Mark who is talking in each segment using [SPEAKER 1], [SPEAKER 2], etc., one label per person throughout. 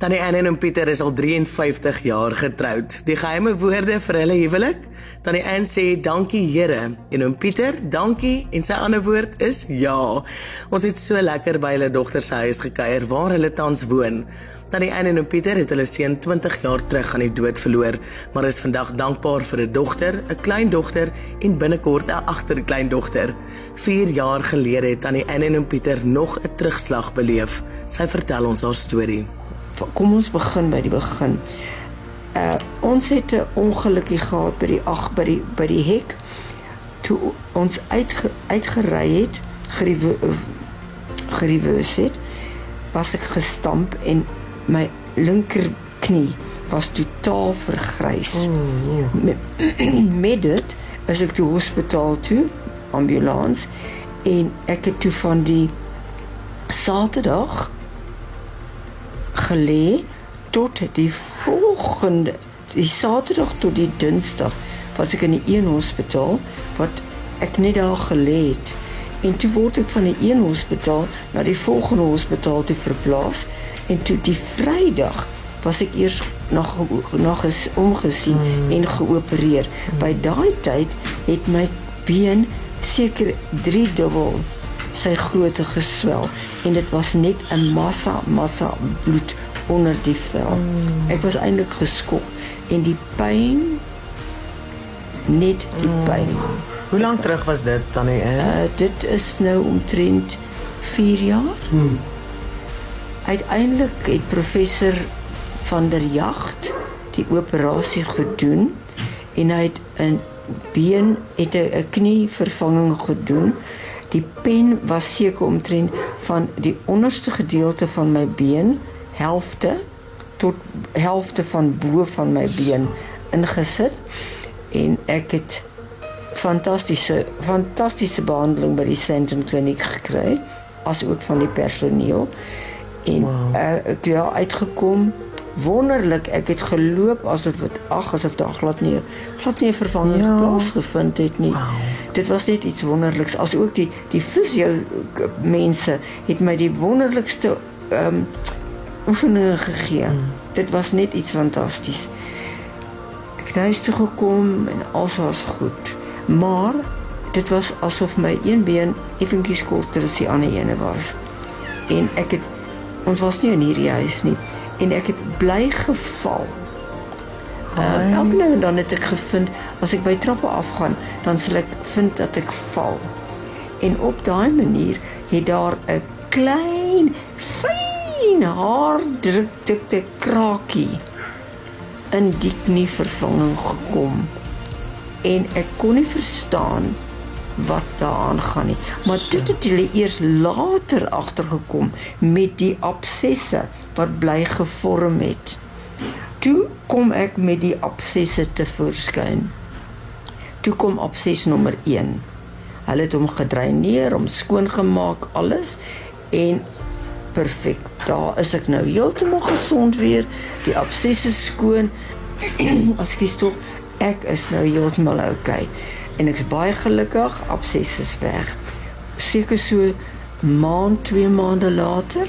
[SPEAKER 1] Tannie Anne en Pieter is al 53 jaar getroud. Die geheime woorde vir hulle huwelik? Tannie Anne sê dankie Here en oom Pieter, dankie en sy ander woord is ja. Ons het so lekker by hulle dogter se huis gekuier waar hulle tans woon. Tannie Anne en oom Pieter het hulle seun 20 jaar terug aan die dood verloor, maar is vandag dankbaar vir 'n dogter, 'n kleindogter en binnekort 'n agterkleindogter. 4 jaar gelede het Tannie Anne en oom Pieter nog 'n terugslag beleef. Sy vertel ons haar storie
[SPEAKER 2] kom ons begin by die begin. Uh ons het 'n ongelukkie gehad by die ag by die by die hek toe ons uit uitgery het, geriewe geriewe het, was ek gestamp en my linker knie was totaal vergrys. Oh, yeah. met, met dit is ek toe hospitaal toe, ambulans en ek het toe van die Saterdag gelê tot die volgende die Saterdag tot die Dinsdag was ek in die een hospitaal wat ek net daar gelê het en toe word ek van die een hospitaal na die volgende hospitaal te verplaas en toe die Vrydag was ek eers nog nog is omgesien hmm. en geopereer. Hmm. By daai tyd het my been seker 3 dubbel sy grootte geswel en dit was net 'n massa massa bloed onder die vel. Mm. Ek was eintlik geskok en die pyn net die pyn.
[SPEAKER 1] Hoe lank terug was dit dan nie? Uh,
[SPEAKER 2] dit is nou omtrent 4 jaar. Mm. Uiteindelik het professor van der Jagt die operasie gedoen en hy het 'n been het 'n knie vervanging gedoen die pen was seker omtrent van die onderste gedeelte van my been helfte tot helfte van bo van my been ingesit en ek het fantastiese fantastiese behandeling by die Senton kliniek gekry as ook van die personeel en wow. uh, ek ja uitgekom wonderlik ek het geloop asof dit ag asof daar glad nie glad nie 'n vervanging ja. plaasgevind het nie wow. dit was net iets wonderliks as ook die die fisio mense het my die wonderlikste ehm um, oefeninge gegee mm. dit was net iets fantasties ek het huis toe gekom en alles was goed maar dit was asof my een been effentjies korter as die ander ene was en ek het ons was nie in hierdie huis nie en ek het bly geval. Uh, elke nou en dan het ek gevind as ek by trappe afgaan, dan sal ek vind dat ek val. En op daai manier het daar 'n klein fyn haar druk dikte krakie in die knie vervanging gekom. En ek kon nie verstaan wat daaraan gaan nie. Maar dit het hulle eers later agtergekom met die absesse wat bly gevorm het. Toe kom ek met die absesse te voorskyn. Toe kom abses nommer 1. Hulle het hom gedreineer, hom skoongemaak, alles en perfek. Daar is ek nou heeltemal gesond weer. Die absesse skoon. Ekskuus tog, ek is nou heeltemal oukei. Okay en ek is baie gelukkig abses is weg seker so maand twee maande later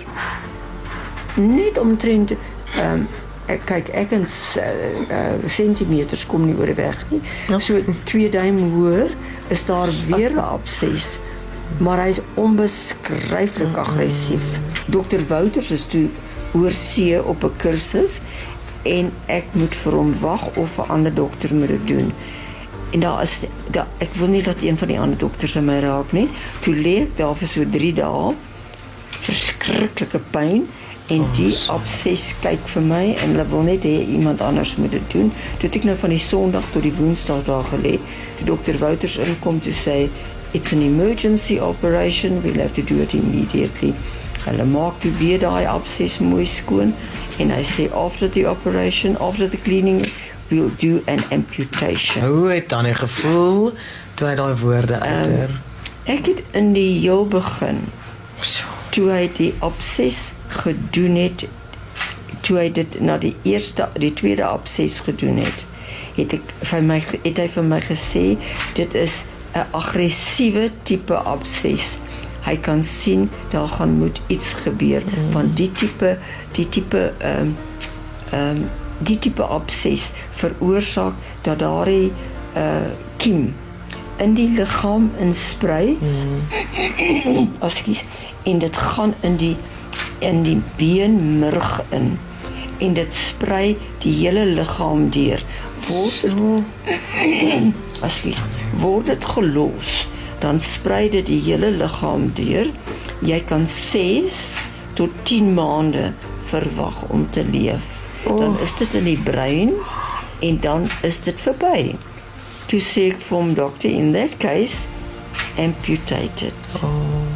[SPEAKER 2] net omtrent ehm um, ek kyk ek en uh, uh, sentimeters kom nie oor die weg nie ja. so twee duim hoër is daar weer 'n abses maar hy is onbeskryflik aggressief dokter Wouters is toe oor see op 'n kursus en ek moet vir hom wag of 'n ander dokter moet dit doen en daar is daar ek wil nie dat een van die ander dokters my raak nie. Toe lê ek daar vir so 3 dae. Verskriklike pyn en die abses kyk vir my en hulle wil net hê iemand anders moet dit doen. Toe ek nou van die Sondag tot die Woensdag daar gelê, die dokter Wouters inkom te sê it's an emergency operation, we'll have to do it immediately. Hulle maak die weer daai abses mooi skoon en hy sê after the operation, after the cleaning will do an amputation.
[SPEAKER 1] Hoe het dan die gevoel toe hy daai woorde ehm, uiter?
[SPEAKER 2] Um, ek het in die heel begin toe hy die obses gedoen het toe hy dit na die eerste die tweede obses gedoen het het ek vir my het hy vir my gesê dit is 'n aggressiewe tipe obses Hy kan sien daar gaan moet iets gebeur mm. van die tipe die tipe ehm um, ehm um, die tipe abses veroorsaak dat daardie uh kiem in die liggaam insprei. Mm. Askies en dit gaan in die in die beenmurg in en dit sprei die hele liggaam deur. Word askies word dit gelos, dan sprei dit die hele liggaam deur. Jy kan 6 tot 10 maande verwag om te leef. Dan is dit in die brein en dan is dit verby. To say from doctor in that case amputated. Oh.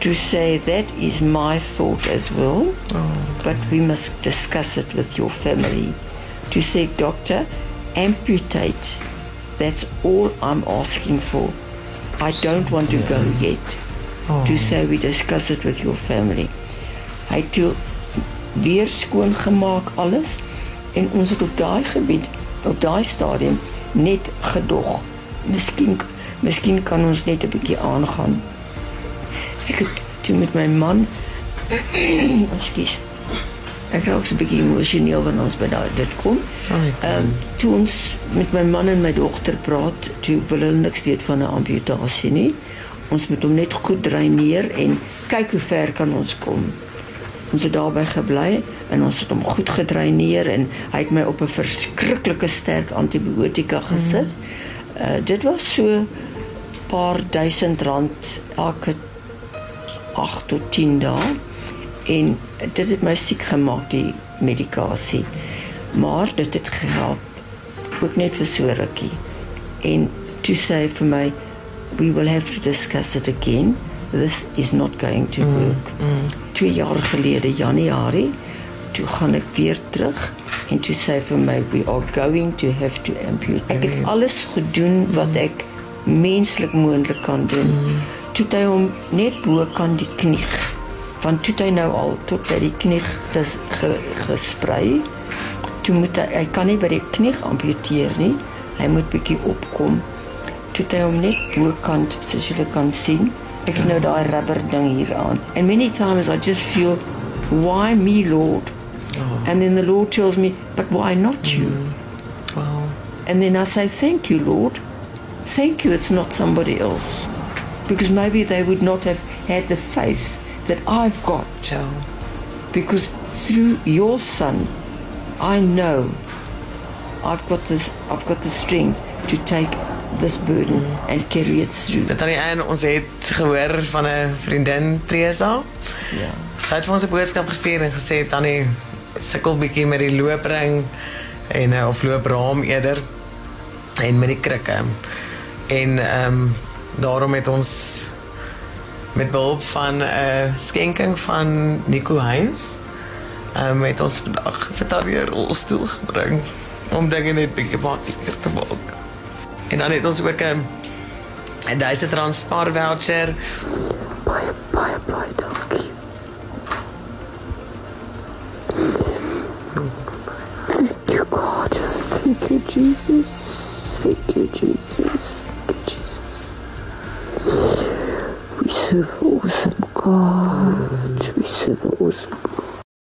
[SPEAKER 2] To say that is my thought as well. Oh, but we must discuss it with your family. To say doctor amputate. That's all I'm asking for. I don't want to go yet. Oh. To say we discuss it with your family. Hy toe weer skoon gemaak alles en ons het op daai gebied op daai stadium net gedog. Miskien miskien kan ons net 'n bietjie aangaan. Ek het toe met my man ekskuus. Ek raak 'n bietjie emosioneel wanneer ons by daai dit kom. Ehm um, toe ons met my man en my dogter praat, toe wil hulle niks weet van 'n amputasie nie. Ons moet hom net goed dreineer en kyk hoe ver kan ons kom. Ons het daarby gebly en ons het hom goed gedreineer en hy het my op 'n verskriklike sterk antibiotika gesit. Mm. Uh dit was so paar duisend rand elke 8 tot 10 dae en dit het my siek gemaak die medikasie. Maar dit het gehelp. Ook net vir so rukkie. En toe sê vir my we will have to discuss it again this is not going to mm, work. Mm, mm. 2 jaar gelede Januarie toe gaan ek weer terug en toe sê vir my we are going to have to amputate. Ek het alles gedoen wat mm. ek menslik moontlik kan doen. Mm. Toe hy hom net bo kan die knie van toe hy nou al tot by die knie ges, ge, gesprei. Toe moet hy, hy kan nie by die knie amputeer nie. Hy moet bietjie opkom. Toe hy hom net bo kant soos julle kan sien. Ek nou daai rubber ding hier aan. And many times I just feel why me Lord? Oh. And then the Lord tells me, but why not you? Mm. Wow. And then I say, thank you, Lord. Thank you, it's not somebody else. Because maybe they would not have had the face that I've got. Oh. Because through your son, I know I've got this I've got the strength to take this burden and carry it through.
[SPEAKER 1] Dit aan die einde ons het gehoor van 'n vriendin Tresa. Ja. Sy het vir ons 'n boodskap gestuur en gesê tannie sukkel bietjie met die loopring en uh, of loopraam eerder en met die krikke. En ehm um, daarom het ons met behulp van 'n uh, skenking van Nico Heinz ehm um, het ons vandag vir daardie rolstoel gebring om dinge net bietjie makliker te maak. En dan het ons ook 'n 'n 1000 rand spaar voucher.
[SPEAKER 2] Baie baie baie dankie. Thank you God. Thank you Jesus. Thank you Jesus. Thank you, Jesus. We serve awesome God. We serve awesome God.